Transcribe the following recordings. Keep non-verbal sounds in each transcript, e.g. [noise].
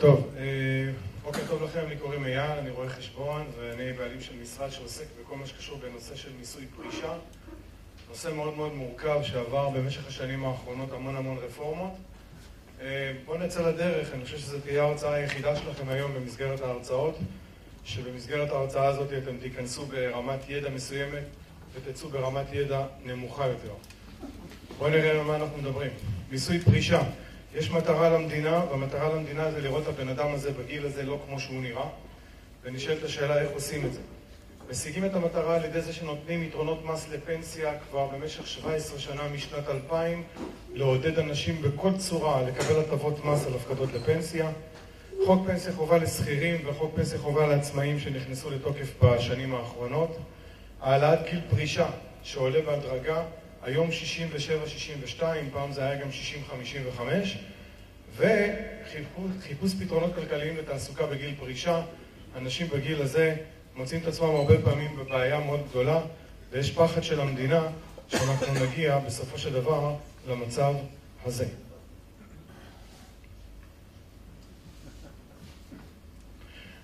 טוב, אה, בוקר טוב לכם, לי קוראים אייל, אני רואה חשבון ואני בעלים של משרד שעוסק בכל מה שקשור בנושא של מיסוי פרישה. נושא מאוד מאוד מורכב שעבר במשך השנים האחרונות המון המון רפורמות. אה, בואו נצא לדרך, אני חושב שזו תהיה ההרצאה היחידה שלכם היום במסגרת ההרצאות, שבמסגרת ההרצאה הזאת אתם תיכנסו ברמת ידע מסוימת ותצאו ברמת ידע נמוכה יותר. בואו נראה על מה אנחנו מדברים. מיסוי פרישה. יש מטרה למדינה, והמטרה למדינה זה לראות את הבן אדם הזה בגיל הזה לא כמו שהוא נראה, ונשאלת השאלה איך עושים את זה. משיגים את המטרה על ידי זה שנותנים יתרונות מס לפנסיה כבר במשך 17 שנה משנת 2000, לעודד אנשים בכל צורה לקבל הטבות מס על הפקדות לפנסיה. חוק פנסיה חובה לשכירים וחוק פנסיה חובה לעצמאים שנכנסו לתוקף בשנים האחרונות. העלאת גיל פרישה שעולה בהדרגה היום 67-62, פעם זה היה גם 60-55, וחיפוש פתרונות כלכליים לתעסוקה בגיל פרישה. אנשים בגיל הזה מוצאים את עצמם הרבה פעמים בבעיה מאוד גדולה, ויש פחד של המדינה שאנחנו נגיע בסופו של דבר למצב הזה.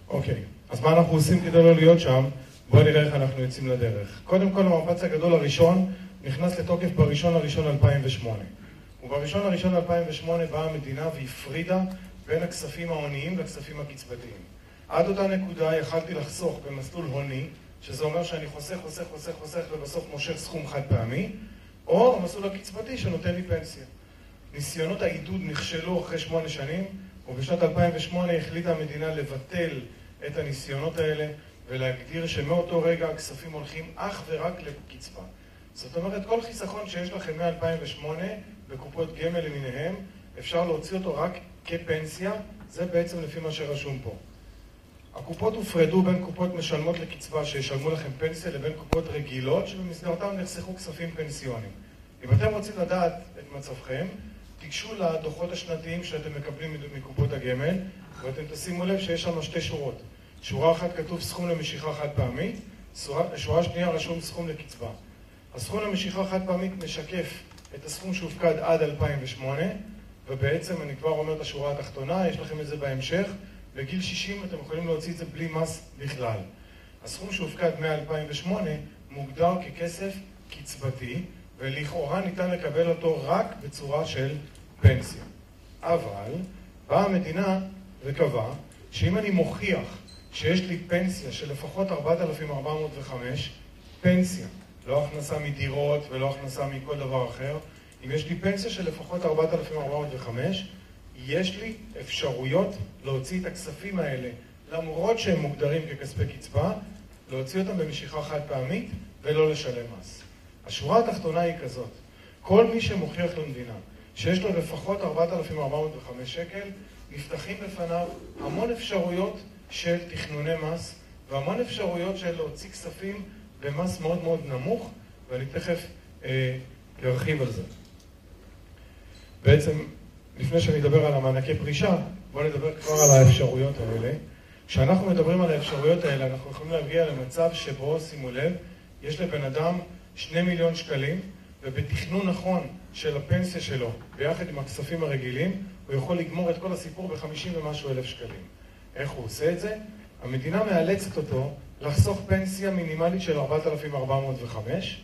אוקיי, אז מה אנחנו עושים כדי לא להיות שם? בואו נראה איך אנחנו יוצאים לדרך. קודם כל, המפץ הגדול הראשון נכנס לתוקף בראשון לראשון 2008. ובראשון לראשון 2008 באה המדינה והפרידה בין הכספים ההוניים לכספים הקצבתיים. עד אותה נקודה יכלתי לחסוך במסלול הוני, שזה אומר שאני חוסך, חוסך, חוסך, חוסך ובסוף מושך סכום חד פעמי, או המסלול הקצבתי שנותן לי פנסיה. ניסיונות העידוד נכשלו אחרי שמונה שנים, ובשנת 2008 החליטה המדינה לבטל את הניסיונות האלה ולהגדיר שמאותו רגע הכספים הולכים אך ורק לקצבה. זאת אומרת, כל חיסכון שיש לכם מ-2008 בקופות גמל למיניהם, אפשר להוציא אותו רק כפנסיה, זה בעצם לפי מה שרשום פה. הקופות הופרדו בין קופות משלמות לקצבה שישלמו לכם פנסיה לבין קופות רגילות שבמסגרתן נחסכו כספים פנסיונים. אם אתם רוצים לדעת את מצבכם, תיגשו לדוחות השנתיים שאתם מקבלים מקופות הגמל ואתם תשימו לב שיש שם שתי שורות. שורה אחת כתוב סכום למשיכה חד פעמית, שורה שנייה רשום סכום לקצבה. הסכום למשיכה חד פעמית משקף את הסכום שהופקד עד 2008 ובעצם אני כבר אומר את השורה התחתונה, יש לכם את זה בהמשך בגיל 60 אתם יכולים להוציא את זה בלי מס בכלל. הסכום שהופקד מ-2008 מוגדר ככסף קצבתי ולכאורה ניתן לקבל אותו רק בצורה של פנסיה. אבל באה המדינה וקבעה שאם אני מוכיח שיש לי פנסיה של לפחות 4,405, פנסיה לא הכנסה מדירות ולא הכנסה מכל דבר אחר. אם יש לי פנסיה של לפחות 4,405, יש לי אפשרויות להוציא את הכספים האלה, למרות שהם מוגדרים ככספי קצבה, להוציא אותם במשיכה חד פעמית ולא לשלם מס. השורה התחתונה היא כזאת, כל מי שמוכיח למדינה שיש לו לפחות 4,405 שקל, נפתחים בפניו המון אפשרויות של תכנוני מס והמון אפשרויות של להוציא כספים במס מאוד מאוד נמוך, ואני תכף אה, ארחיב על זה. בעצם, לפני שאני אדבר על המענקי פרישה, בואו נדבר כבר על האפשרויות האלה. כשאנחנו מדברים על האפשרויות האלה, אנחנו יכולים להגיע למצב שבו, שימו לב, יש לבן אדם שני מיליון שקלים, ובתכנון נכון של הפנסיה שלו, ביחד עם הכספים הרגילים, הוא יכול לגמור את כל הסיפור בחמישים ומשהו אלף שקלים. איך הוא עושה את זה? המדינה מאלצת אותו לחסוך פנסיה מינימלית של 4,405.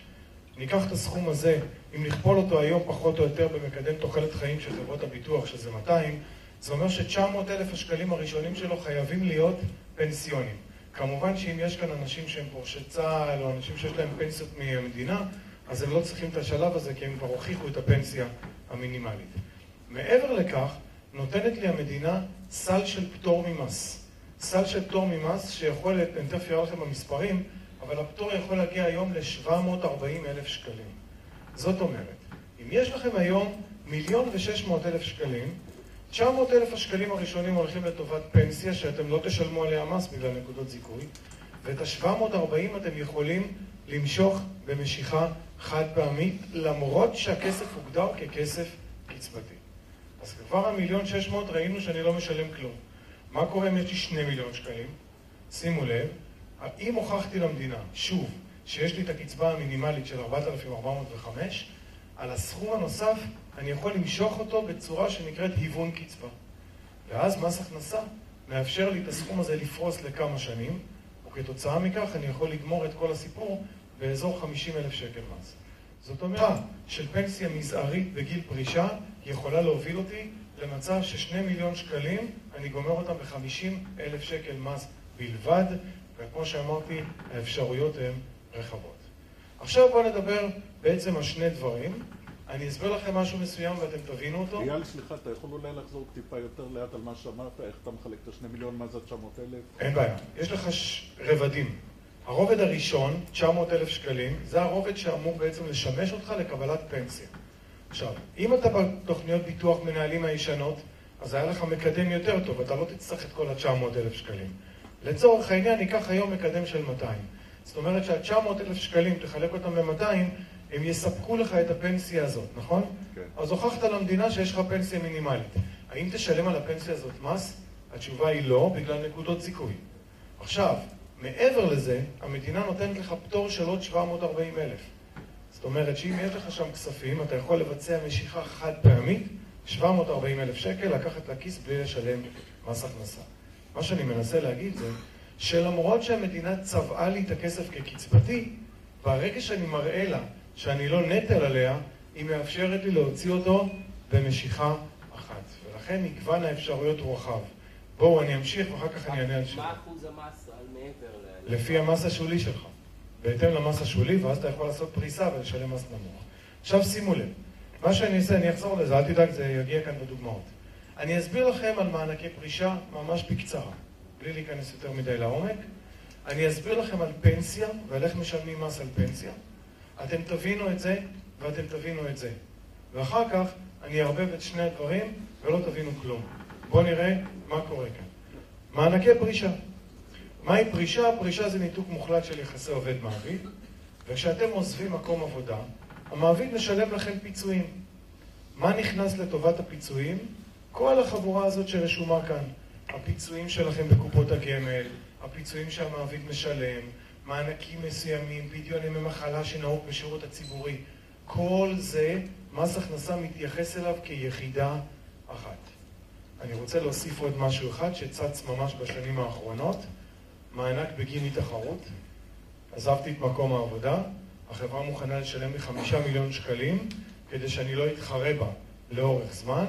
ניקח את הסכום הזה, אם נכפול אותו היום פחות או יותר במקדם תוחלת חיים של חברות הביטוח, שזה 200, זה אומר ש-900,000 השקלים הראשונים שלו חייבים להיות פנסיונים. כמובן שאם יש כאן אנשים שהם פורשי צה"ל או אנשים שיש להם פנסיות מהמדינה, אז הם לא צריכים את השלב הזה כי הם כבר הוכיחו את הפנסיה המינימלית. מעבר לכך, נותנת לי המדינה סל של פטור ממס. סל של פטור ממס שיכול, אני תכף אראה לכם במספרים, אבל הפטור יכול להגיע היום ל-740 אלף שקלים. זאת אומרת, אם יש לכם היום מיליון ושש מאות אלף שקלים, 900 אלף השקלים הראשונים הולכים לטובת פנסיה שאתם לא תשלמו עליה מס בגלל נקודות זיכוי, ואת ה-740 אתם יכולים למשוך במשיכה חד פעמית, למרות שהכסף הוגדר ככסף קצבתי. אז כבר המיליון שש מאות ראינו שאני לא משלם כלום. מה קורה אם יש לי שני מיליון שקלים? שימו לב, אם הוכחתי למדינה, שוב, שיש לי את הקצבה המינימלית של 4,405, על הסכום הנוסף אני יכול למשוך אותו בצורה שנקראת היוון קצבה. ואז מס הכנסה מאפשר לי את הסכום הזה לפרוס לכמה שנים, וכתוצאה מכך אני יכול לגמור את כל הסיפור באזור 50 אלף שקל מס. זאת אומרת, של פנסיה מזערית בגיל פרישה יכולה להוביל אותי למצב ששני מיליון שקלים, אני גומר אותם ב-50 אלף שקל מס בלבד, וכמו שאמרתי, האפשרויות הן רחבות. עכשיו בואו נדבר בעצם על שני דברים. אני אסביר לכם משהו מסוים ואתם תבינו אותו. אייל, סליחה, אתה יכול אולי לחזור טיפה יותר לאט על מה שאמרת, איך אתה מחלק את השני מיליון, מה זה 900 אלף? אין בעיה. יש לך ש... רבדים. הרובד הראשון, 900 אלף שקלים, זה הרובד שאמור בעצם לשמש אותך לקבלת פנסיה. עכשיו, אם אתה בתוכניות ביטוח מנהלים הישנות, אז היה לך מקדם יותר טוב, אתה לא תצטרך את כל ה-900 אלף שקלים. לצורך העניין, ניקח היום מקדם של 200. זאת אומרת שה-900 אלף שקלים, תחלק אותם ב-200, הם יספקו לך את הפנסיה הזאת, נכון? כן. אז הוכחת למדינה שיש לך פנסיה מינימלית. האם תשלם על הפנסיה הזאת מס? התשובה היא לא, בגלל נקודות זיכוי. עכשיו, מעבר לזה, המדינה נותנת לך פטור של עוד 740 אלף. זאת אומרת שאם יש לך שם כספים, אתה יכול לבצע משיכה חד פעמית, 740 אלף שקל, לקחת לכיס בלי לשלם מס הכנסה. מה שאני מנסה להגיד זה, שלמרות שהמדינה צבעה לי את הכסף כקצבתי, ברגע שאני מראה לה שאני לא נטל עליה, היא מאפשרת לי להוציא אותו במשיכה אחת. ולכן מגוון האפשרויות הוא רחב. בואו, אני אמשיך ואחר כך אני אענה על שאלה. מה אחוז המס על מעבר ל... לפי המס השולי שלך. בהתאם למס השולי, ואז אתה יכול לעשות פריסה ולשלם מס נמוך. עכשיו שימו לב, מה שאני אעשה, אני אחזור לזה, אל תדאג, זה יגיע כאן בדוגמאות. אני אסביר לכם על מענקי פרישה ממש בקצרה, בלי להיכנס יותר מדי לעומק. אני אסביר לכם על פנסיה ועל איך משלמים מס על פנסיה. אתם תבינו את זה ואתם תבינו את זה. ואחר כך אני אערבב את שני הדברים ולא תבינו כלום. בואו נראה מה קורה כאן. מענקי פרישה. מהי פרישה? פרישה זה ניתוק מוחלט של יחסי עובד-מעביד, וכשאתם עוזבים מקום עבודה, המעביד משלם לכם פיצויים. מה נכנס לטובת הפיצויים? כל החבורה הזאת שרשומה כאן. הפיצויים שלכם בקופות הגמל, הפיצויים שהמעביד משלם, מענקים מסוימים, פדיון ימי מחלה שנהוג בשירות הציבורי. כל זה, מס הכנסה מתייחס אליו כיחידה אחת. אני רוצה להוסיף עוד משהו אחד שצץ ממש בשנים האחרונות, מענק בגין אי תחרות. עזבתי את מקום העבודה, החברה מוכנה לשלם לי חמישה מיליון שקלים כדי שאני לא אתחרה בה לאורך זמן.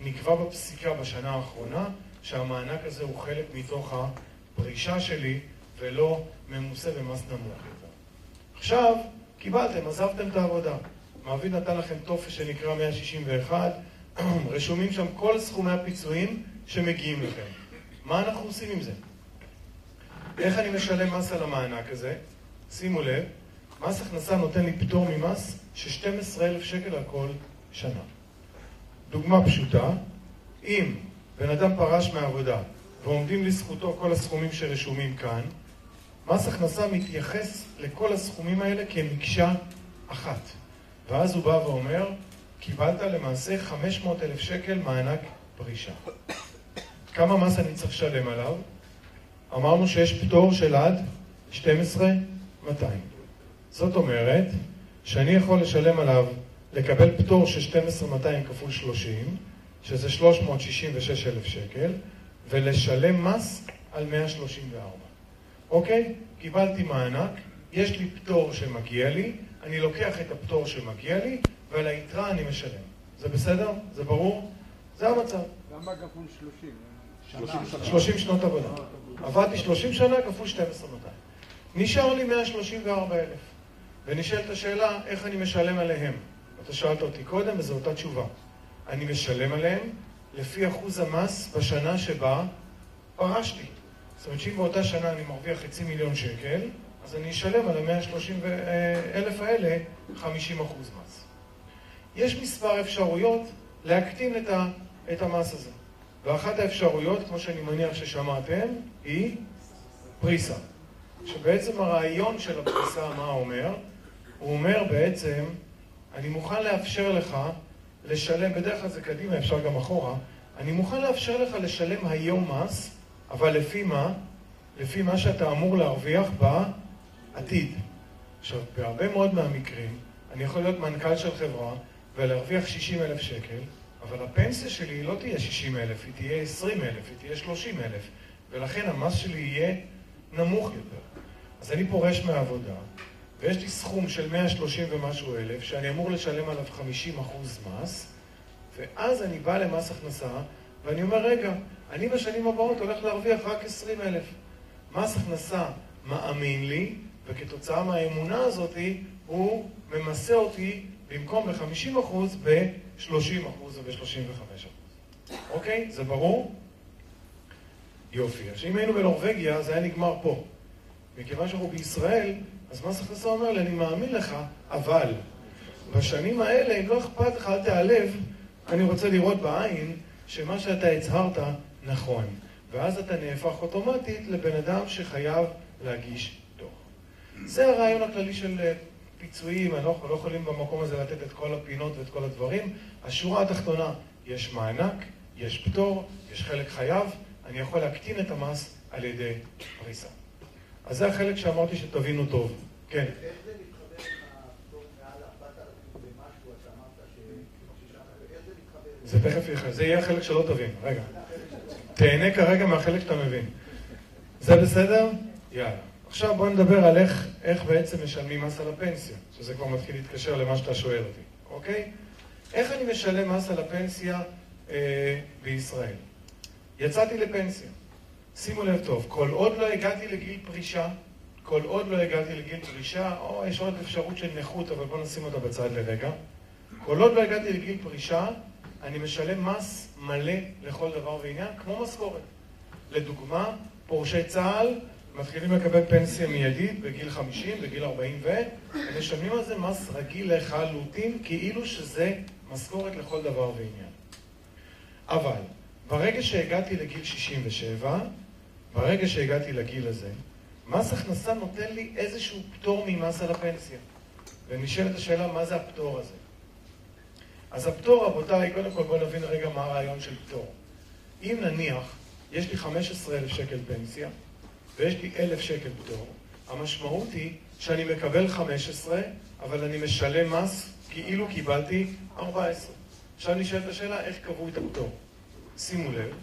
נקבע בפסיקה בשנה האחרונה שהמענק הזה הוא חלק מתוך הפרישה שלי ולא ממוסה במס נמוך יותר. עכשיו, קיבלתם, עזבתם את העבודה. מעביד נתן לכם טופס שנקרא 161, [clears throat] רשומים שם כל סכומי הפיצויים שמגיעים לכם. מה אנחנו עושים עם זה? איך אני משלם מס על המענק הזה? שימו לב, מס הכנסה נותן לי פטור ממס של 12,000 שקל על כל שנה. דוגמה פשוטה, אם בן אדם פרש מהעבודה ועומדים לזכותו כל הסכומים שרשומים כאן, מס הכנסה מתייחס לכל הסכומים האלה כמקשה אחת. ואז הוא בא ואומר, קיבלת למעשה 500 אלף שקל מענק פרישה. כמה מס אני צריך לשלם עליו? אמרנו שיש פטור של עד 12,200. זאת אומרת שאני יכול לשלם עליו, לקבל פטור של 12,200 כפול 30, שזה 366 אלף שקל, ולשלם מס על 134. אוקיי? קיבלתי מענק, יש לי פטור שמגיע לי, אני לוקח את הפטור שמגיע לי, ועל היתרה אני משלם. זה בסדר? זה ברור? זה המצב. למה כפול 30? 30 שנה. 30 שנות עבודה. עבדתי 30 שנה כפול 12,200. נשאר לי 134,000. ונשאלת השאלה, איך אני משלם עליהם? אתה שאלת אותי קודם, וזו אותה תשובה. אני משלם עליהם לפי אחוז המס בשנה שבה פרשתי. זאת אומרת שאם באותה שנה אני מרוויח חצי מיליון שקל, אז אני אשלם על ה-130 אלף האלה 50 אחוז מס. יש מספר אפשרויות להקטין את, ה, את המס הזה. ואחת האפשרויות, כמו שאני מניח ששמעתם, היא פריסה. שבעצם הרעיון של הפריסה, מה הוא אומר? הוא אומר בעצם, אני מוכן לאפשר לך לשלם, בדרך כלל זה קדימה, אפשר גם אחורה, אני מוכן לאפשר לך לשלם היום מס, אבל לפי מה? לפי מה שאתה אמור להרוויח בעתיד. עכשיו, בהרבה מאוד מהמקרים, אני יכול להיות מנכ"ל של חברה ולהרוויח 60 אלף שקל, אבל הפנסיה שלי לא תהיה 60 אלף, היא תהיה 20 אלף, היא תהיה 30 אלף, ולכן המס שלי יהיה נמוך יותר. אז אני פורש מהעבודה, ויש לי סכום של 130 ומשהו אלף, שאני אמור לשלם עליו 50 אחוז מס, ואז אני בא למס הכנסה, ואני אומר, רגע, אני בשנים הבאות הולך להרוויח רק 20 אלף. מס הכנסה מאמין לי, וכתוצאה מהאמונה הזאת, הוא ממסה אותי במקום ב-50% ב-30% וב-35%. אוקיי? זה ברור? יופי. עכשיו, אם היינו בנורבגיה, זה היה נגמר פה. מכיוון שאנחנו בישראל, אז מס הכנסה אומר לי, אני מאמין לך, אבל בשנים האלה, אם לא אכפת לך, אל תיעלב, אני רוצה לראות בעין שמה שאתה הצהרת נכון. ואז אתה נהפך אוטומטית לבן אדם שחייב להגיש דוח. זה הרעיון הכללי של אה, פיצויים, אנחנו לא יכולים במקום הזה לתת את כל הפינות ואת כל הדברים. השורה התחתונה, יש מענק, יש פטור, יש חלק חייב, אני יכול להקטין את המס על ידי פריסה. אז זה החלק שאמרתי שתבינו טוב. כן. זה מתחבר לך מעל 4,000 ומשהו, אתה אמרת ש... איך זה מתחבר? זה תכף יחד, זה יהיה החלק שלא תבין. רגע. תהנה כרגע מהחלק שאתה מבין. זה בסדר? יאללה. עכשיו בוא נדבר על איך, איך בעצם משלמים מס על הפנסיה, שזה כבר מתחיל להתקשר למה שאתה שואל אותי, אוקיי? איך אני משלם מס על הפנסיה אה, בישראל? יצאתי לפנסיה. שימו לב טוב, כל עוד לא הגעתי לגיל פרישה, כל עוד לא הגעתי לגיל פרישה, או יש עוד אפשרות של נכות, אבל בואו נשים אותה בצד לרגע. כל עוד לא הגעתי לגיל פרישה, אני משלם מס מלא לכל דבר ועניין, כמו משכורת. לדוגמה, פורשי צה"ל מתחילים לקבל פנסיה מיידית בגיל 50, בגיל 40 ו... הם משלמים על זה מס רגיל לחלוטין, כאילו שזה משכורת לכל דבר ועניין. אבל, ברגע שהגעתי לגיל 67, ברגע שהגעתי לגיל הזה, מס הכנסה נותן לי איזשהו פטור ממס על הפנסיה. ונשאלת השאלה, מה זה הפטור הזה? אז הפטור, רבותיי, קודם כל בואו נבין רגע מה הרעיון של פטור. אם נניח, יש לי 15,000 שקל פנסיה, ויש לי 1,000 שקל פטור, המשמעות היא שאני מקבל 15, אבל אני משלם מס כאילו קיבלתי 14. עכשיו נשאלת השאלה, איך קבעו את הפטור? שימו לב,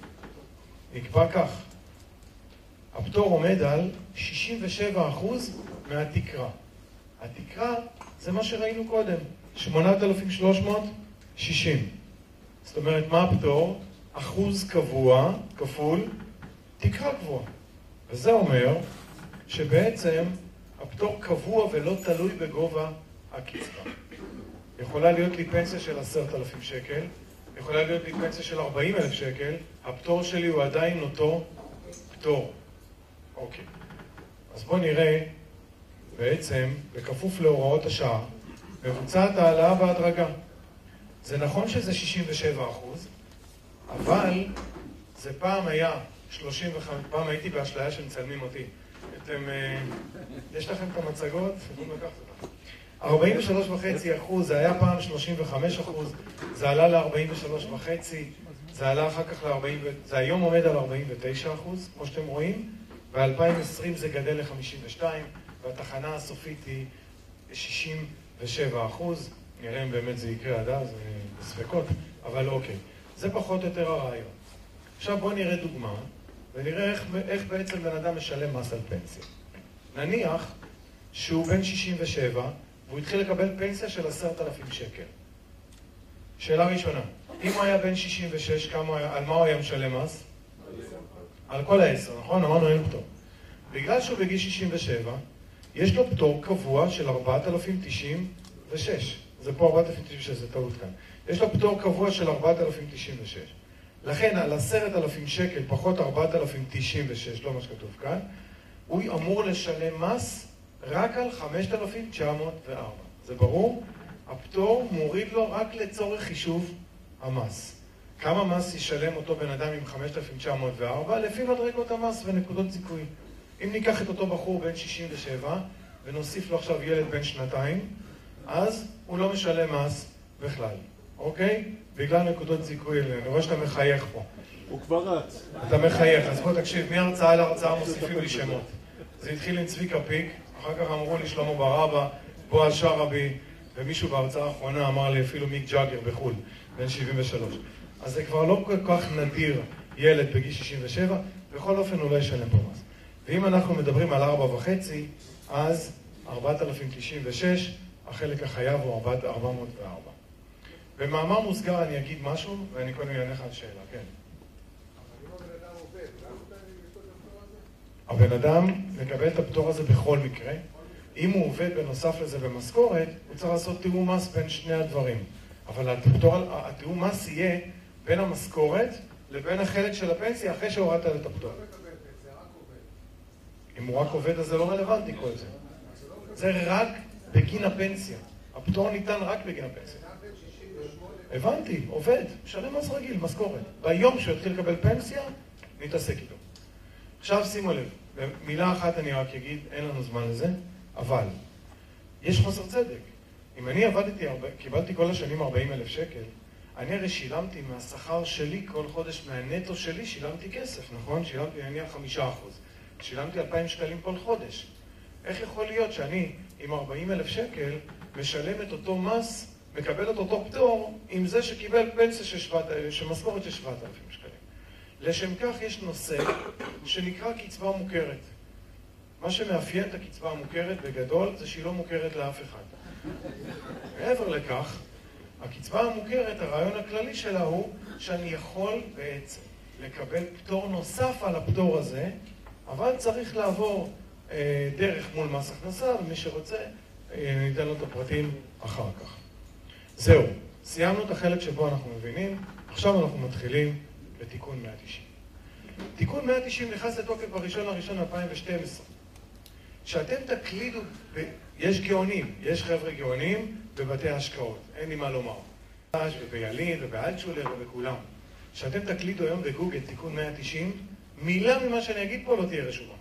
נקבע כך, הפטור עומד על 67% מהתקרה. התקרה זה מה שראינו קודם, 8,360. זאת אומרת, מה הפטור? אחוז קבוע כפול תקרה קבועה. וזה אומר שבעצם הפטור קבוע ולא תלוי בגובה הקצבה. יכולה להיות לי פנסיה של עשרת אלפים שקל, יכולה להיות לי פנסיה של ארבעים אלף שקל, הפטור שלי הוא עדיין אותו פטור. אוקיי. אז בואו נראה, בעצם, בכפוף להוראות השעה, מבוצעת העלאה בהדרגה. זה נכון שזה 67 אחוז, אבל זה פעם היה 35, פעם הייתי באשליה שמצלמים אותי. אתם, אה, יש לכם את המצגות? 43 וחצי אחוז, זה היה פעם 35 אחוז, זה עלה ל-43 וחצי, זה עלה אחר כך ל-40, זה היום עומד על 49 אחוז, כמו שאתם רואים, ב-2020 זה גדל ל-52, והתחנה הסופית היא 67 אחוז, נראה אם באמת זה יקרה עד אז, בספקות, אבל אוקיי. זה פחות או יותר הרעיון. עכשיו בואו נראה דוגמה, ונראה איך, איך בעצם בן אדם משלם מס על פנסיה. נניח שהוא בן 67, והוא התחיל לקבל פנסיה של עשרת אלפים שקל. שאלה ראשונה, אם הוא היה בן 66, כמה, על מה הוא היה משלם מס? על כל העשר, נכון? אמרנו אין פטור. בגלל שהוא בגיל 67, יש לו פטור קבוע של 4,096. זה פה 4,096, זה טעות כאן. יש לו פטור קבוע של 4,096. לכן על 10,000 שקל פחות 4,096, לא מה שכתוב כאן, הוא אמור לשלם מס רק על 5,904. זה ברור? הפטור מוריד לו רק לצורך חישוב המס. כמה מס ישלם אותו בן אדם עם 5,904? לפי מדרגות המס ונקודות זיכוי. אם ניקח את אותו בחור בן 67 ונוסיף לו עכשיו ילד בן שנתיים, אז הוא לא משלם מס בכלל, אוקיי? בגלל נקודות זיכוי. אני רואה שאתה מחייך פה. הוא כבר רץ. אתה מחייך, אז בוא תקשיב, מהרצאה להרצאה מוסיפים לי שמות. זה התחיל עם צביקה פיק, אחר כך אמרו לי שלמה ברבא, בועז שרעבי, ומישהו בהרצאה האחרונה אמר לי אפילו מיק ג'אגר בחו"ל. בן 73. אז זה כבר לא כל כך נדיר ילד בגיל 67, בכל אופן הוא לא ישלם פה מס. ואם אנחנו מדברים על 4.5, אז 4,096, החלק החייב הוא 404. במאמר מוסגר אני אגיד משהו, ואני קודם אענה לך על שאלה, כן. הבן אדם מקבל את הפטור הזה בכל מקרה. אם הוא עובד בנוסף לזה במשכורת, הוא צריך לעשות תיאום מס בין שני הדברים. אבל התיאום מס יהיה בין המשכורת לבין החלק של הפנסיה אחרי שהורדת את הפטור. אם הוא רק עובד אז זה לא רלוונטי כל זה. זה רק בגין הפנסיה. הפטור ניתן רק בגין הפנסיה. הבנתי, עובד, משלם מס רגיל, משכורת. ביום שהוא יתחיל לקבל פנסיה, נתעסק איתו. עכשיו שימו לב, במילה אחת אני רק אגיד, אין לנו זמן לזה, אבל יש חוסר צדק. אם אני עבדתי, קיבלתי כל השנים 40 אלף שקל, אני הרי שילמתי מהשכר שלי כל חודש, מהנטו שלי, שילמתי כסף, נכון? שילמתי נניח חמישה אחוז. שילמתי 2,000 שקלים כל חודש. איך יכול להיות שאני עם 40 אלף שקל משלם את אותו מס, מקבל את אותו פטור, עם זה שקיבל פנסיה של 7,000, שמשכורת של 7,000 שקלים? לשם כך יש נושא שנקרא קצבה מוכרת. מה שמאפיין את הקצבה המוכרת בגדול זה שהיא לא מוכרת לאף אחד. מעבר לכך, הקצבה המוכרת, הרעיון הכללי שלה הוא שאני יכול בעצם לקבל פטור נוסף על הפטור הזה, אבל צריך לעבור אה, דרך מול מס הכנסה, ומי שרוצה, אה, ניתן לו את הפרטים אחר כך. זהו, סיימנו את החלק שבו אנחנו מבינים, עכשיו אנחנו מתחילים בתיקון 190. תיקון 190 נכנס לתוקף בראשון לראשון 2012. כשאתם תקלידו, יש גאונים, יש חבר'ה גאונים בבתי השקעות, אין לי מה לומר. ובילין ובאלטשולר ובכולם. כשאתם תקלידו היום בגוגל תיקון 190, מילה ממה שאני אגיד פה לא תהיה רשומה.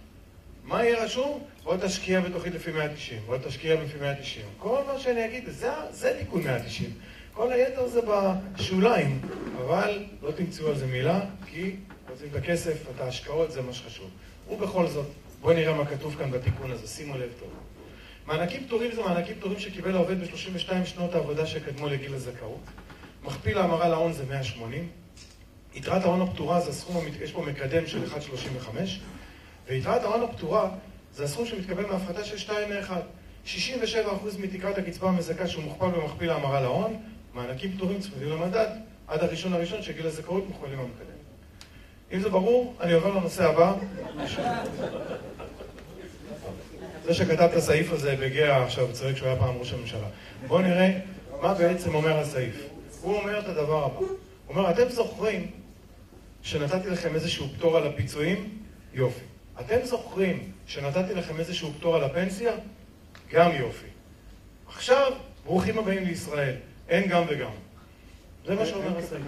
מה יהיה רשום? בוא תשקיע בתוכנית לפי 190, בוא תשקיע לפי 190. כל מה שאני אגיד, זה, זה תיקון 190. כל היתר זה בשוליים, אבל לא תמצאו על זה מילה, כי רוצים את הכסף, את ההשקעות, זה מה שחשוב. ובכל זאת, בואו נראה מה כתוב כאן בתיקון הזה, שימו לב טוב. מענקים פטורים זה מענקים פטורים שקיבל העובד ב-32 שנות העבודה שקדמו לגיל הזכאות. מכפיל ההמרה להון זה 180. יתרת ההון הפטורה זה הסכום, יש פה מקדם של 1.35, ויתרת ההון הפטורה זה הסכום שמתקבל מהפחתה של 2 מ-1. 67% מתקרת הקצבה המזכה שהוא מוכפל במכפיל ההמרה להון, מענקים פטורים צמודים למדד, עד הראשון הראשון של גיל הזכאות מוכפלים במקדם. אם זה ברור, אני עובר לנושא הבא. זה שכתב את הסעיף הזה בגאה עכשיו, צועק שהוא היה פעם ראש הממשלה. בואו נראה מה בעצם אומר הסעיף. הוא אומר את הדבר הבא. הוא אומר, אתם זוכרים שנתתי לכם איזשהו פטור על הפיצויים? יופי. אתם זוכרים שנתתי לכם איזשהו פטור על הפנסיה? גם יופי. עכשיו, ברוכים הבאים לישראל. אין גם וגם. זה מה שאומר הסעיף.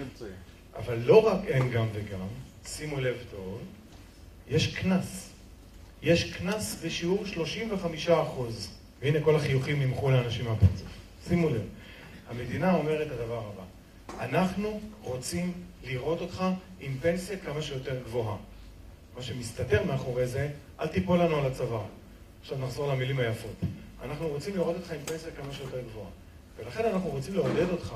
אבל לא רק אין גם וגם, שימו לב טוב, יש קנס. יש קנס בשיעור 35 אחוז. והנה כל החיוכים נמחו לאנשים מהפרצוף. שימו לב, המדינה אומרת את הדבר הבא: אנחנו רוצים לראות אותך עם פנסיה כמה שיותר גבוהה. מה שמסתתר מאחורי זה, אל תיפול לנו על הצוואר. עכשיו נחזור למילים היפות. אנחנו רוצים לראות אותך עם פנסיה כמה שיותר גבוהה. ולכן אנחנו רוצים לעודד אותך,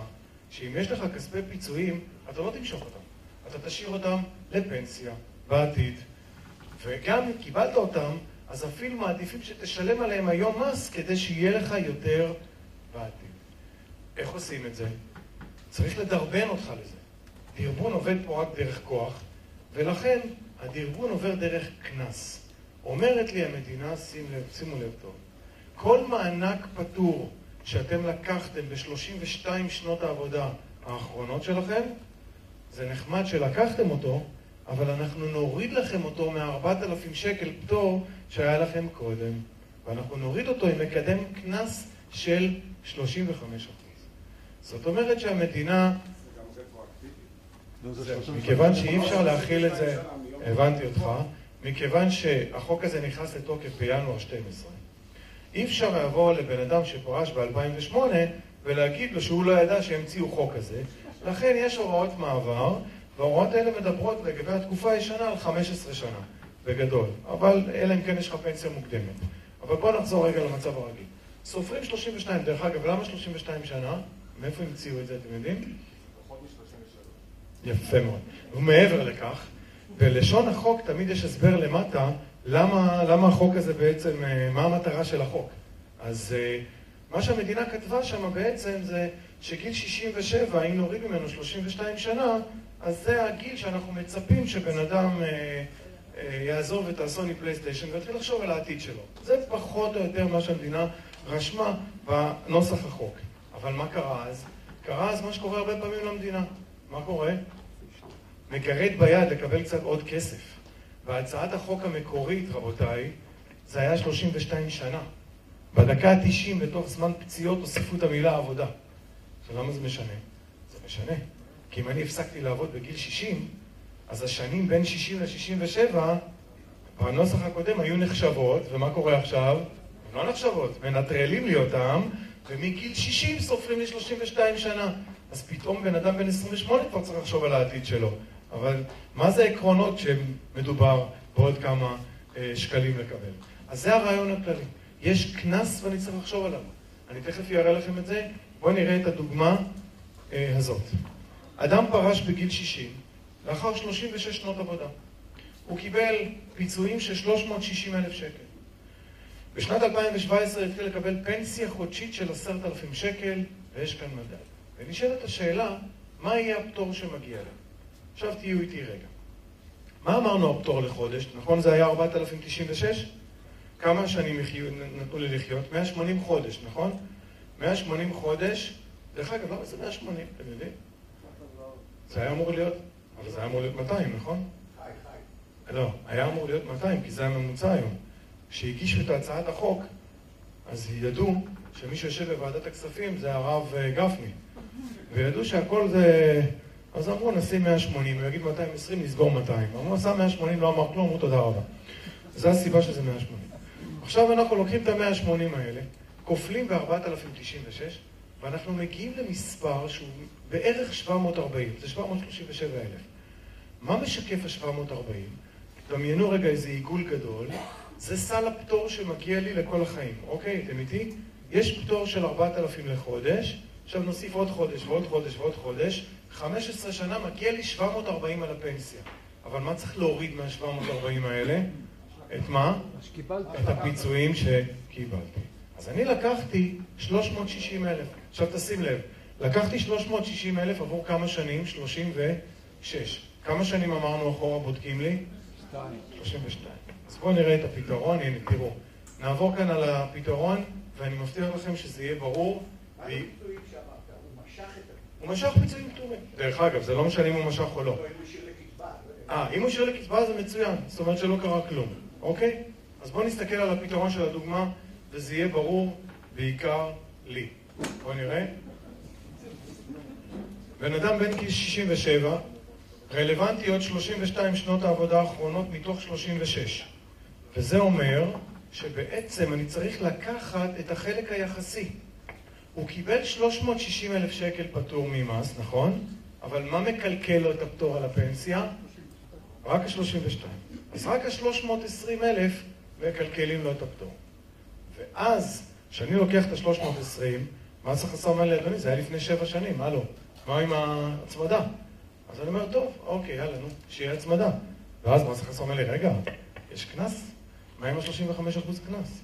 שאם יש לך כספי פיצויים, אתה לא תמשוך אותם. אתה תשאיר אותם לפנסיה, בעתיד, וגם אם קיבלת אותם, אז אפילו מעדיפים שתשלם עליהם היום מס כדי שיהיה לך יותר בעתיד. איך עושים את זה? צריך לדרבן אותך לזה. דרבון עובד פה רק דרך כוח, ולכן הדרבון עובר דרך קנס. אומרת לי המדינה, שים לב, שימו לב טוב, כל מענק פטור שאתם לקחתם ב-32 שנות העבודה האחרונות שלכם, זה נחמד שלקחתם אותו, אבל אנחנו נוריד לכם אותו מ-4,000 שקל פטור שהיה לכם קודם, ואנחנו נוריד אותו עם מקדם קנס של 35 זאת אומרת שהמדינה... מכיוון שאי אפשר להכיל את זה, הבנתי אותך, מכיוון שהחוק הזה נכנס לתוקף בינואר 12, אי אפשר לבוא לבן אדם שפרש ב-2008 ולהגיד לו שהוא לא ידע שהמציאו חוק כזה, לכן יש הוראות מעבר, וההוראות האלה מדברות לגבי התקופה הישנה על 15 שנה, בגדול. אבל אלא אם כן יש לך פנסיה מוקדמת. אבל בואו נחזור רגע למצב הרגיל. סופרים 32, דרך אגב, למה 32 שנה? מאיפה המציאו את זה, אתם יודעים? בחודש יפה מאוד. ומעבר לכך, בלשון החוק תמיד יש הסבר למטה למה, למה החוק הזה בעצם, אה, מה המטרה של החוק. אז אה, מה שהמדינה כתבה שם בעצם זה שגיל 67, אם נוריד ממנו 32 שנה, אז זה הגיל שאנחנו מצפים שבן אדם אה, אה, יעזוב את הסוני פלייסטיישן ויתחיל לחשוב על העתיד שלו. זה פחות או יותר מה שהמדינה רשמה בנוסח החוק. אבל מה קרה אז? קרה אז מה שקורה הרבה פעמים למדינה. מה קורה? מגרד ביד לקבל קצת עוד כסף. בהצעת החוק המקורית, רבותיי, זה היה 32 שנה. בדקה ה-90 בתוך זמן פציעות הוסיפו את המילה עבודה. עכשיו למה זה משנה? זה משנה. כי אם אני הפסקתי לעבוד בגיל 60, אז השנים בין 60 ל-67, בנוסח הקודם היו נחשבות, ומה קורה עכשיו? לא נחשבות, מנטרלים לי אותן, ומגיל 60 סופרים לי 32 שנה. אז פתאום בן אדם בן 28 כבר צריך לחשוב על העתיד שלו. אבל מה זה עקרונות שמדובר בעוד כמה אה, שקלים לקבל? אז זה הרעיון הכללי. יש קנס ואני צריך לחשוב עליו. אני תכף אראה לכם את זה. בואו נראה את הדוגמה אה, הזאת. אדם פרש בגיל 60, לאחר 36 שנות עבודה. הוא קיבל פיצויים של 360 אלף שקל. בשנת 2017 התחיל לקבל פנסיה חודשית של 10,000 שקל, ויש כאן מדד. ונשאלת השאלה, מה יהיה הפטור שמגיע להם? עכשיו תהיו איתי רגע. מה אמרנו הפטור לחודש? נכון זה היה 4,096? כמה שנים נתנו לי לחיות? 180 חודש, נכון? 180 חודש, דרך אגב, למה זה 180? אתם יודעים? זה היה אמור להיות, אבל זה היה אמור להיות 200, נכון? חי, חי. לא, היה אמור להיות 200, כי זה הממוצע היום. כשהגישו את הצעת החוק, אז ידעו שמי שיושב בוועדת הכספים זה הרב אה, גפני. וידעו שהכל זה... אז אמרו, נשים 180, הוא יגיד 220, נסגור 200. אמרו, עשה 180, לא אמר כלום, אמרו תודה רבה. זו הסיבה שזה 180. עכשיו אנחנו לוקחים את ה-180 האלה, כופלים ב-4096, ואנחנו מגיעים למספר שהוא בערך 740, זה 737 אלף. מה משקף ה-740? דמיינו רגע איזה עיגול גדול, זה סל הפטור שמגיע לי לכל החיים, אוקיי? אתם איתי? יש פטור של 4,000 לחודש, עכשיו נוסיף עוד חודש ועוד חודש ועוד חודש, 15 שנה מגיע לי 740 על הפנסיה. אבל מה צריך להוריד מה-740 האלה? את מה? את הפיצויים שקיבלתי. אז אני לקחתי 360 אלף. עכשיו תשים לב, לקחתי 360 אלף עבור כמה שנים? 36. כמה שנים אמרנו אחורה בודקים לי? 32. אז בואו נראה את הפתרון, הנה תראו. נעבור כאן על הפתרון, ואני מבטיח לכם שזה יהיה ברור. מה הפיצויים שאמרת? הוא משך את הוא משך פיצויים פטורים. דרך אגב, זה לא משנה אם הוא משך או לא. אה, אם הוא השאיר לקצבה זה מצוין, זאת אומרת שלא קרה כלום, אוקיי? אז בואו נסתכל על הפתרון של הדוגמה, וזה יהיה ברור בעיקר לי. בואו נראה. בן אדם בן גיל 67, רלוונטי עוד 32 שנות העבודה האחרונות מתוך 36. וזה אומר שבעצם אני צריך לקחת את החלק היחסי. הוא קיבל 360 אלף שקל פטור ממס, נכון? אבל מה מקלקל לו את הפטור על הפנסיה? רק ה-32. אז רק ה-320 אלף מקלקלים לו את הפטור. ואז, כשאני לוקח את ה-320, מס הכנסה אומר לי, אדוני, זה היה לפני שבע שנים, מה לא? מה עם ההצמדה? אז אני אומר, טוב, אוקיי, יאללה, נו, שיהיה הצמדה. ואז מס הכנסה אומר לי, רגע, יש קנס? מה עם ה-35% קנס?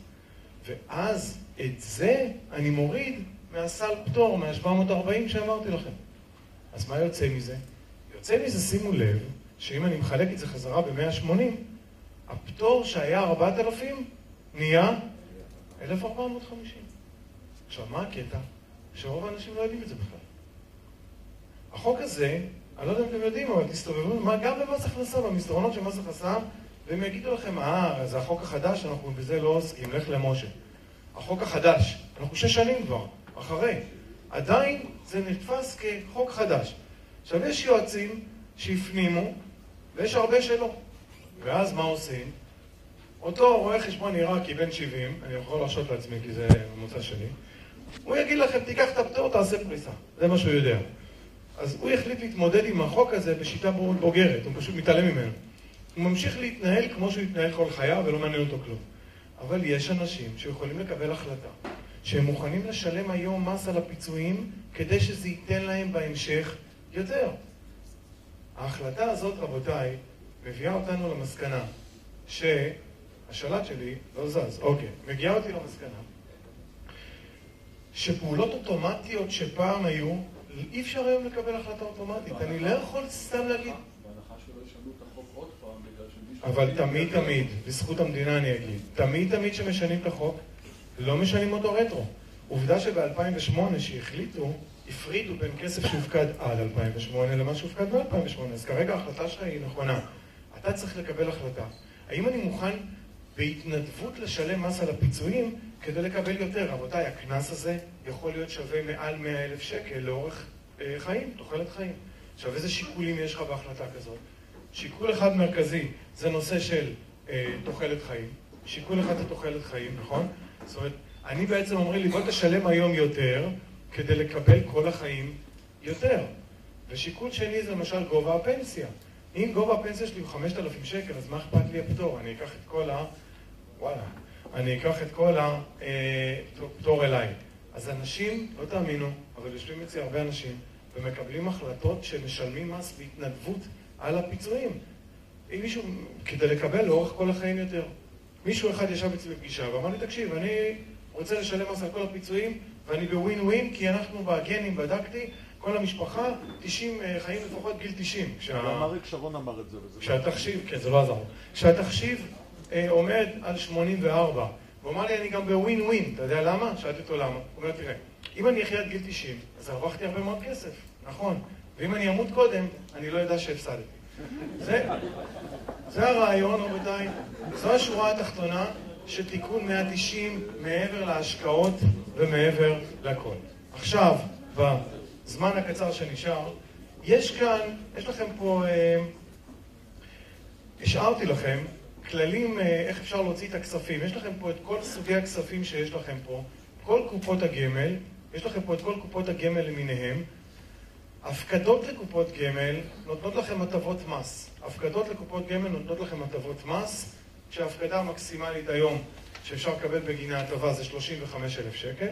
ואז את זה אני מוריד מהסל פטור, מה-740 שאמרתי לכם. אז מה יוצא מזה? יוצא מזה, שימו לב, שאם אני מחלק את זה חזרה ב-180, הפטור שהיה 4,000 נהיה 1,450. עכשיו, מה הקטע? שרוב האנשים לא יודעים את זה בכלל. החוק הזה, אני לא יודע אם אתם יודעים, אבל תסתובבו, מה, גם במס הכנסה, במסדרונות של מס הכנסה, והם יגידו לכם, אה, זה החוק החדש, אנחנו בזה לא עוסקים, לך למשה. החוק החדש, אנחנו שש שנים כבר, אחרי. עדיין זה נתפס כחוק חדש. עכשיו, יש יועצים שהפנימו, ויש הרבה שלא. ואז מה עושים? אותו רואה חשבון עיראקי בן 70, אני יכול להרשות לעצמי כי זה ממוצע שלי, הוא יגיד לכם, תיקח את הפטור, תעשה פריסה. זה מה שהוא יודע. אז הוא החליט להתמודד עם החוק הזה בשיטה בוגרת, הוא פשוט מתעלם ממנו. הוא ממשיך להתנהל כמו שהוא התנהל כל חייו ולא מעניין אותו כלום. אבל יש אנשים שיכולים לקבל החלטה שהם מוכנים לשלם היום מס על הפיצויים כדי שזה ייתן להם בהמשך יותר. ההחלטה הזאת, רבותיי, מביאה אותנו למסקנה שהשלט שלי לא זז, אוקיי, מגיעה אותי למסקנה שפעולות אוטומטיות שפעם היו, אי אפשר היום לקבל החלטה אוטומטית. אני לא יכול סתם להגיד... בהנחה שלא ישנו את החוק עוד פעם, בגלל שמישהו... אבל תמיד תמיד, בזכות המדינה אני אגיד, תמיד תמיד כשמשנים את החוק, לא משנים אותו רטרו. עובדה שב-2008 שהחליטו, הפרידו בין כסף שהופקד עד 2008 למה שהופקד ב-2008. אז כרגע ההחלטה שלך היא נכונה. אתה צריך לקבל החלטה. האם אני מוכן בהתנדבות לשלם מס על הפיצויים כדי לקבל יותר? רבותיי, הקנס הזה יכול להיות שווה מעל 100 אלף שקל לאורך אה, חיים, תוחלת חיים. עכשיו, איזה שיקולים יש לך בהחלטה כזאת? שיקול אחד מרכזי זה נושא של אה, תוחלת חיים. שיקול אחד זה תוחלת חיים, נכון? זאת אומרת, אני בעצם אומרים לי, בוא תשלם היום יותר כדי לקבל כל החיים יותר. ושיקול שני זה למשל גובה הפנסיה. אם גובה הפנסיה שלי הוא 5,000 שקל, אז מה אכפת לי הפטור? אני אקח את כל ה... וואלה. אני אקח את כל הפטור אליי. אז אנשים, לא תאמינו, אבל יושבים אצלי הרבה אנשים, ומקבלים החלטות שמשלמים מס בהתנדבות על הפיצויים. אם מישהו, כדי לקבל לאורך כל החיים יותר. מישהו אחד ישב אצלי בפגישה ואמר לי, תקשיב, אני רוצה לשלם מס על כל הפיצויים, ואני בווין ווין, כי אנחנו בגנים, בדקתי, כל המשפחה, 90 אה, חיים לפחות גיל 90. כשה... גם אריק שרון אמר את זה. כשהתחשיב, כן, זה לא עזר. כשהתחשיב אה, עומד על 84, הוא אמר לי, אני גם בווין ווין, אתה יודע למה? שאלתי אותו למה. הוא אומר, תראה, אם אני אחיה עד גיל 90, אז הרווחתי הרבה מאוד כסף, נכון. ואם אני אמות קודם, אני לא אדע שהפסדתי. זה, זה הרעיון, רבותיי, זו השורה התחתונה של תיקון 190 מעבר להשקעות ומעבר לכל. עכשיו, בזמן הקצר שנשאר, יש כאן, יש לכם פה, אה, השארתי לכם כללים אה, איך אפשר להוציא את הכספים. יש לכם פה את כל סוגי הכספים שיש לכם פה, כל קופות הגמל, יש לכם פה את כל קופות הגמל למיניהם. הפקדות לקופות גמל נותנות לכם הטבות מס. הפקדות לקופות גמל נותנות לכם הטבות מס, כשההפקדה המקסימלית היום שאפשר לקבל בגינה הטבה זה 35,000 שקל.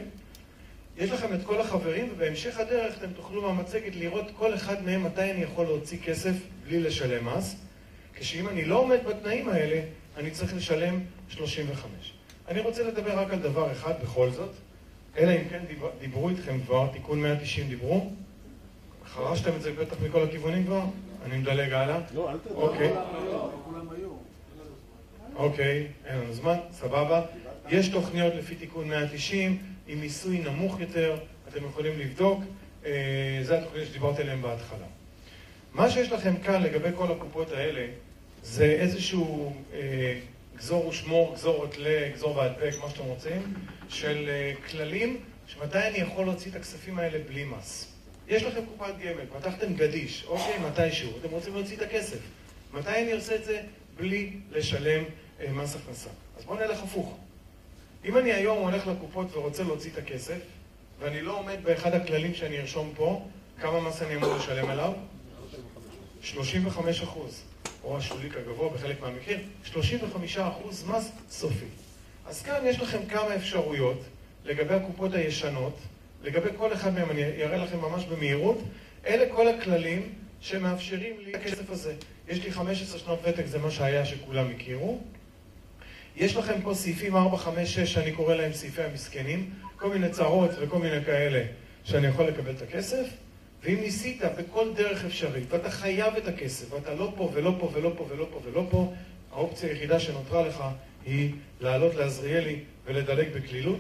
יש לכם את כל החברים, ובהמשך הדרך אתם תוכלו מהמצגת לראות כל אחד מהם מתי אני יכול להוציא כסף בלי לשלם מס. כשאם אני לא עומד בתנאים האלה, אני צריך לשלם 35. אני רוצה לדבר רק על דבר אחד בכל זאת, אלא אם כן דיבר, דיברו איתכם כבר, תיקון 190 דיברו? חרשתם את זה בטח מכל הכיוונים כבר? אני מדלג הלאה? לא, אל תדע. אוקיי. אוקיי, אין לנו זמן, סבבה. יש תוכניות לפי תיקון 190 עם מיסוי נמוך יותר, אתם יכולים לבדוק, אה, זה התוכניות שדיברתי עליהן בהתחלה. מה שיש לכם כאן לגבי כל הקופות האלה, זה איזשהו אה, גזור ושמור, גזור ותלה, גזור והדבק, מה שאתם רוצים, של אה, כללים שמתי אני יכול להוציא את הכספים האלה בלי מס. יש לכם קופת גמל, פתחתם גדיש, אוקיי, מתישהו, אתם רוצים להוציא את הכסף. מתי אני עושה את זה בלי לשלם אה, מס הכנסה? אז בואו נלך הפוך. אם אני היום הולך לקופות ורוצה להוציא את הכסף, ואני לא עומד באחד הכללים שאני ארשום פה, כמה מס אני אמור לשלם עליו? 35 אחוז, או השולית הגבוה בחלק מהמקרים, 35 אחוז מס סופי. אז כאן יש לכם כמה אפשרויות לגבי הקופות הישנות, לגבי כל אחד מהם, אני אראה לכם ממש במהירות, אלה כל הכללים שמאפשרים לי הכסף הזה. יש לי 15 שנות ותק, זה מה שהיה שכולם הכירו. יש לכם פה סעיפים 4, 5, 6, שאני קורא להם סעיפי המסכנים, כל מיני צרות וכל מיני כאלה שאני יכול לקבל את הכסף. ואם ניסית בכל דרך אפשרית, ואתה חייב את הכסף, ואתה לא פה ולא פה ולא פה ולא פה ולא פה, האופציה היחידה שנותרה לך היא לעלות לעזריאלי ולדלג בקלילות.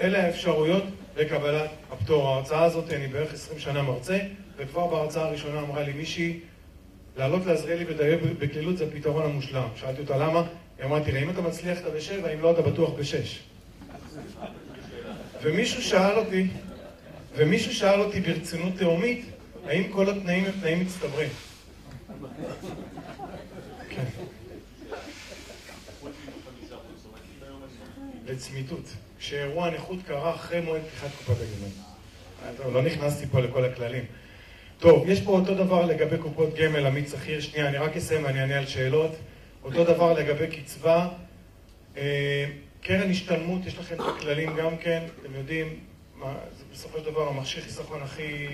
אלה האפשרויות לקבלת הפטור. ההרצאה הזאת, אני בערך 20 שנה מרצה, וכבר בהרצאה הראשונה אמרה לי מישהי, לעלות לעזריאלי ולדלג בקלילות זה הפתרון המושלם. שאלתי אותה למה? היא אמרה, תראה, אם אתה מצליח אתה בשבע, אם לא אתה בטוח בשש. ומישהו שאל אותי, ומישהו שאל אותי ברצינות תהומית, האם כל התנאים הם תנאים מצטברים? לצמיתות. כשאירוע הנכות קרה אחרי מועד פתיחת קופת הגמל. לא נכנסתי פה לכל הכללים. טוב, יש פה אותו דבר לגבי קופות גמל, עמית שכיר, שנייה, אני רק אסיים ואני אענה על שאלות. אותו דבר לגבי קצבה. אה, קרן השתלמות, יש לכם את הכללים גם כן, אתם יודעים, מה, זה בסופו של דבר המכשיר חיסכון הכי,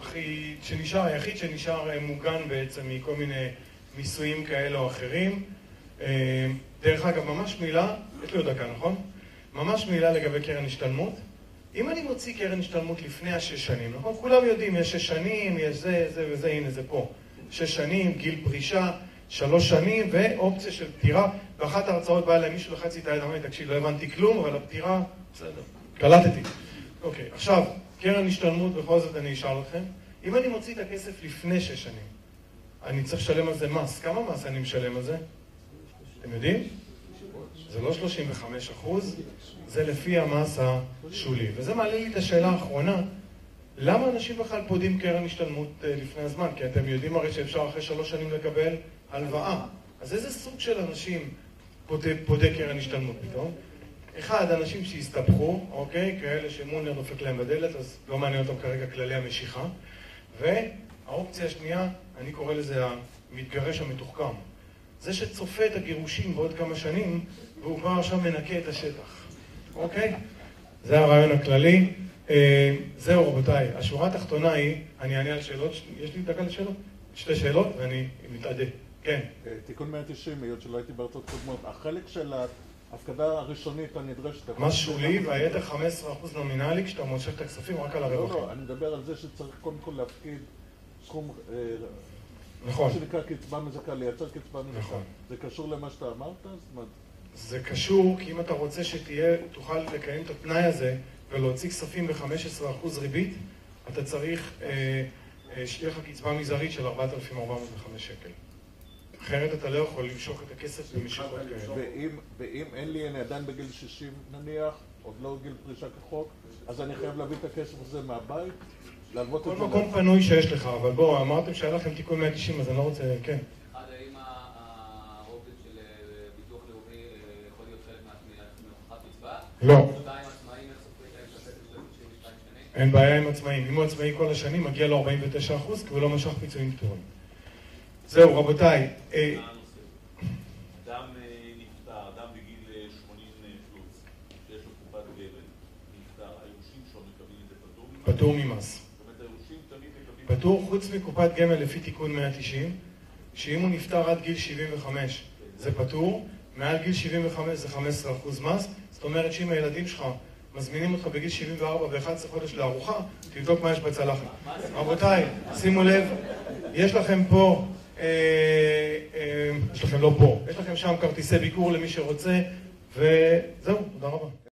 הכי, שנשאר, היחיד שנשאר אה, מוגן בעצם מכל מיני מיסויים כאלה או אחרים. דרך אגב, ממש מילה, יש לי עוד דקה, נכון? ממש מילה לגבי קרן השתלמות. אם אני מוציא קרן השתלמות לפני השש שנים, נכון? כולם יודעים, יש שש שנים, יש זה, זה וזה, הנה זה פה. שש שנים, גיל פרישה, שלוש שנים ואופציה של פטירה. באחת ההרצאות בא אליי מישהו לחץ את היד, אמר לי, תקשיב, לא הבנתי כלום, אבל הפטירה, בסדר, קלטתי. אוקיי, עכשיו, קרן השתלמות, בכל זאת אני אשאל אתכם. אם אני מוציא את הכסף לפני שש שנים, אני צריך לשלם על זה מס. כמה מס אני משלם על זה? אתם יודעים? זה לא 35 אחוז, זה לפי המס השולי. וזה מעלה לי את השאלה האחרונה, למה אנשים בכלל פודים קרן השתלמות אה, לפני הזמן? כי אתם יודעים הרי שאפשר אחרי שלוש שנים לקבל הלוואה. אז איזה סוג של אנשים פודה, פודה קרן השתלמות פתאום? אחד, אנשים שהסתבכו, אוקיי? כאלה שמונר דופק להם בדלת, אז לא מעניין אותם כרגע כללי המשיכה. והאופציה השנייה, אני קורא לזה המתגרש המתוחכם. זה שצופה את הגירושים בעוד כמה שנים, והוא כבר עכשיו מנקה את השטח, אוקיי? זה הרעיון הכללי. אה, זהו רבותיי, השורה התחתונה היא, אני אענה על שאלות, יש לי דקה לשאלות? שתי שאלות ואני מתעדה. כן. אה, תיקון 190, היות שלא הייתי בארצות קודמות, החלק של ההפקדה הראשונית הנדרשת... מס שולי והיתר 15% נומינלי כשאתה מושך את הכספים רק על לא, הרווחים. לא, אני מדבר על זה שצריך קודם כל להפקיד סכום... נכון. מה שנקרא קצבה מזכה, לייצר קצבה מזכה. נכון. זה קשור למה שאתה אמרת? זאת אומרת, זה קשור, כי אם אתה רוצה שתהיה, תוכל לקיים את התנאי הזה ולהוציא כספים ב-15% ריבית, אתה צריך אה, אה, שתהיה לך קצבה מזערית של 4,405 שקל. אחרת אתה לא יכול למשוך את הכסף במשיכות כאלה. ואם, ואם אין לי, אני עדיין בגיל 60 נניח, עוד לא גיל פרישה כחוק, אז אני חייב להביא את הכסף הזה מהבית, להלוות את כל זה... מקום פנוי שיש לך, אבל בואו, אמרתם שהיה לכם תיקון 190, אז אני לא רוצה, כן. אחד, האם הרובד של אה, ביטוח לאומי אה, יכול להיות חלק מהוכחת קצבה? לא. שתיים, עצמאים, איך סופרים להם את הכסף של 92 שנים? אין בעיה עם עצמאים. אם הוא עצמאי כל השנים, מגיע לו 49% כי הוא לא משך פיצויים פטורים. זהו, רבותיי. אה, מה הנושא? אדם אה, נפטר, אדם בגיל אה, 80 פלוס, שיש לו קופת גמל, נפטר, היורשים שלו מקבלים את זה פטור? ממס? פטור ממס. זאת אומרת, היורשים תמיד מקבלים... פטור חוץ מקופת גמל לפי תיקון 190, שאם הוא נפטר עד גיל 75 זה פטור, מעל גיל 75 זה 15% מס, זאת אומרת שאם הילדים שלך מזמינים אותך בגיל 74 ו-11 חודש לארוחה, תבדוק מה יש בצלחת. רבותיי, שימו לב, יש לכם פה, אה, אה, יש לכם לא פה, יש לכם שם כרטיסי ביקור למי שרוצה, וזהו, תודה רבה.